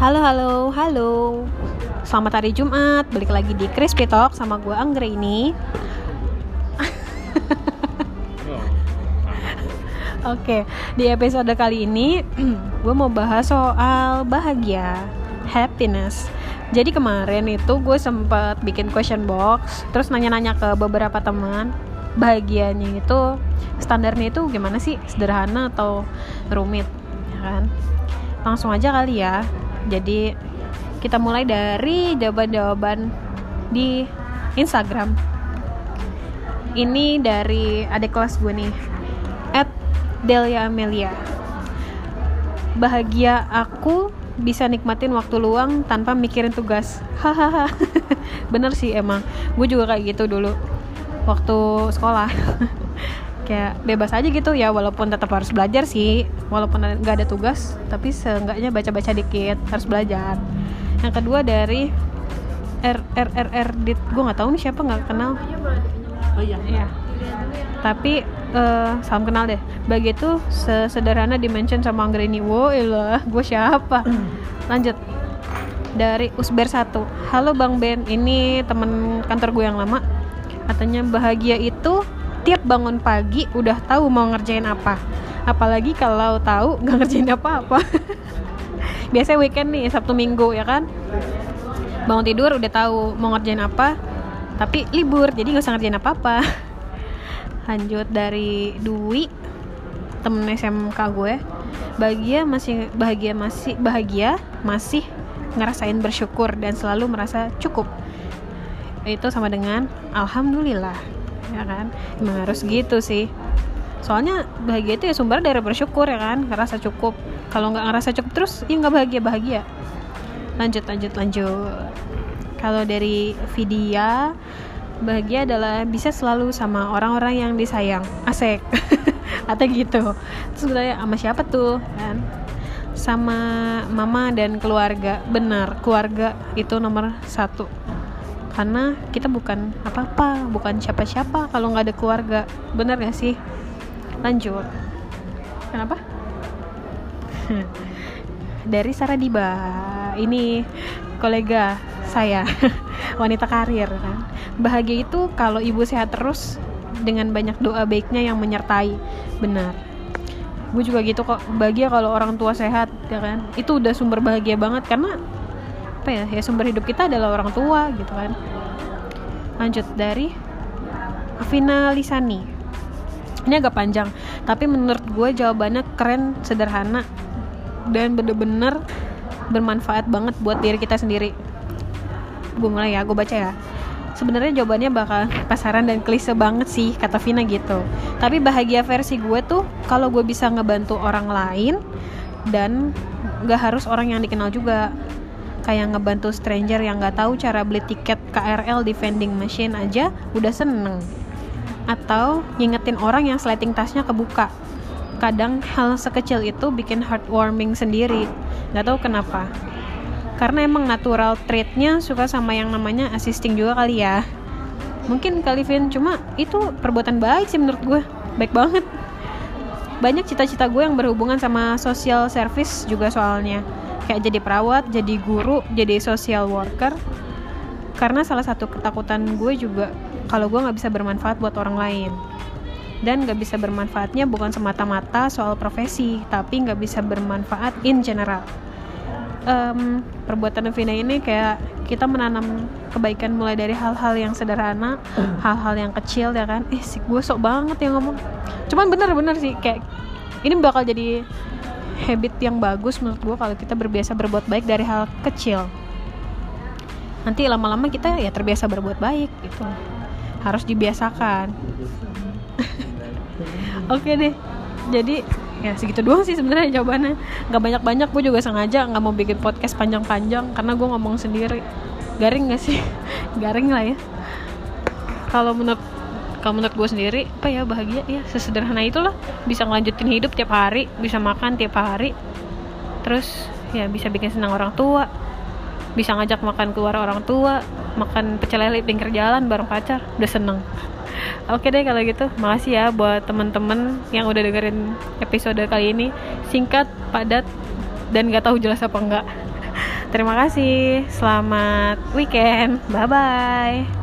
Halo, halo, halo. Selamat hari Jumat. Balik lagi di Crispy Talk sama gue Anggra ini. Oke, di episode kali ini gue mau bahas soal bahagia, happiness. Jadi kemarin itu gue sempat bikin question box, terus nanya-nanya ke beberapa teman, bahagianya itu standarnya itu gimana sih? Sederhana atau rumit? Ya kan? Langsung aja kali ya. Jadi kita mulai dari jawaban-jawaban di Instagram. Ini dari adik kelas gue nih, at Delia Amelia. Bahagia aku bisa nikmatin waktu luang tanpa mikirin tugas. Hahaha. Bener sih emang. Gue juga kayak gitu dulu waktu sekolah. kayak bebas aja gitu ya walaupun tetap harus belajar sih walaupun nggak ada tugas tapi seenggaknya baca-baca dikit harus belajar yang kedua dari R R R R dit gue nggak tahu nih siapa nggak kenal Oh iya. Iya. Tapi eh, salam kenal deh. Begitu sesederhana dimention sama Anggreni. Wow, ilah, gue siapa? Lanjut. Dari Usber 1. Halo Bang Ben, ini temen kantor gue yang lama. Katanya bahagia itu tiap bangun pagi udah tahu mau ngerjain apa. Apalagi kalau tahu nggak ngerjain apa-apa. Biasanya weekend nih, Sabtu Minggu ya kan? Bangun tidur udah tahu mau ngerjain apa, tapi libur jadi nggak usah ngerjain apa-apa lanjut dari Dwi temen SMK gue bahagia masih bahagia masih bahagia masih ngerasain bersyukur dan selalu merasa cukup itu sama dengan alhamdulillah ya kan? Emang harus gitu sih. Soalnya bahagia itu ya sumber dari bersyukur ya kan? Ngerasa cukup. Kalau nggak ngerasa cukup terus ya nggak bahagia bahagia. Lanjut lanjut lanjut. Kalau dari Vidya bahagia adalah bisa selalu sama orang-orang yang disayang. Asik. Atau gitu. Terus gue tanya sama siapa tuh kan? Sama mama dan keluarga. Benar keluarga itu nomor satu karena kita bukan apa-apa bukan siapa-siapa kalau nggak ada keluarga. Benar gak sih? Lanjut. Kenapa? Dari Saradiba. Ini kolega saya wanita karir kan? Bahagia itu kalau ibu sehat terus dengan banyak doa baiknya yang menyertai. Benar. Gue juga gitu kok. Bahagia kalau orang tua sehat ya kan? Itu udah sumber bahagia banget karena apa ya ya sumber hidup kita adalah orang tua gitu kan. Lanjut dari Afina Lisani. Ini agak panjang tapi menurut gue jawabannya keren sederhana dan bener-bener bermanfaat banget buat diri kita sendiri. Gue mulai ya gue baca ya. Sebenarnya jawabannya bakal pasaran dan klise banget sih kata Vina gitu. Tapi bahagia versi gue tuh kalau gue bisa ngebantu orang lain dan gak harus orang yang dikenal juga kayak ngebantu stranger yang gak tahu cara beli tiket KRL di vending machine aja udah seneng. Atau ngingetin orang yang sleting tasnya kebuka. Kadang hal sekecil itu bikin heartwarming sendiri. Gak tahu kenapa. Karena emang natural traitnya suka sama yang namanya assisting juga kali ya. Mungkin kali Vin cuma itu perbuatan baik sih menurut gue. Baik banget. Banyak cita-cita gue yang berhubungan sama social service juga soalnya kayak jadi perawat, jadi guru, jadi social worker karena salah satu ketakutan gue juga kalau gue nggak bisa bermanfaat buat orang lain dan nggak bisa bermanfaatnya bukan semata-mata soal profesi tapi nggak bisa bermanfaat in general um, perbuatan Vina ini kayak kita menanam kebaikan mulai dari hal-hal yang sederhana, hal-hal yang kecil ya kan. Eh, gue sok banget yang ngomong. Cuman bener-bener sih kayak ini bakal jadi habit yang bagus menurut gue kalau kita berbiasa berbuat baik dari hal kecil. Nanti lama-lama kita ya terbiasa berbuat baik gitu. Harus dibiasakan. Oke deh. Jadi ya segitu doang sih sebenarnya jawabannya nggak banyak banyak gue juga sengaja nggak mau bikin podcast panjang panjang karena gue ngomong sendiri garing gak sih garing lah ya kalau menurut kalau menurut gue sendiri apa ya bahagia ya sesederhana itulah bisa ngelanjutin hidup tiap hari bisa makan tiap hari terus ya bisa bikin senang orang tua bisa ngajak makan keluar orang tua makan pecel lele pinggir jalan bareng pacar udah seneng Oke deh kalau gitu, makasih ya buat temen-temen yang udah dengerin episode kali ini. Singkat, padat, dan gak tahu jelas apa enggak. Terima kasih. Selamat weekend. Bye bye.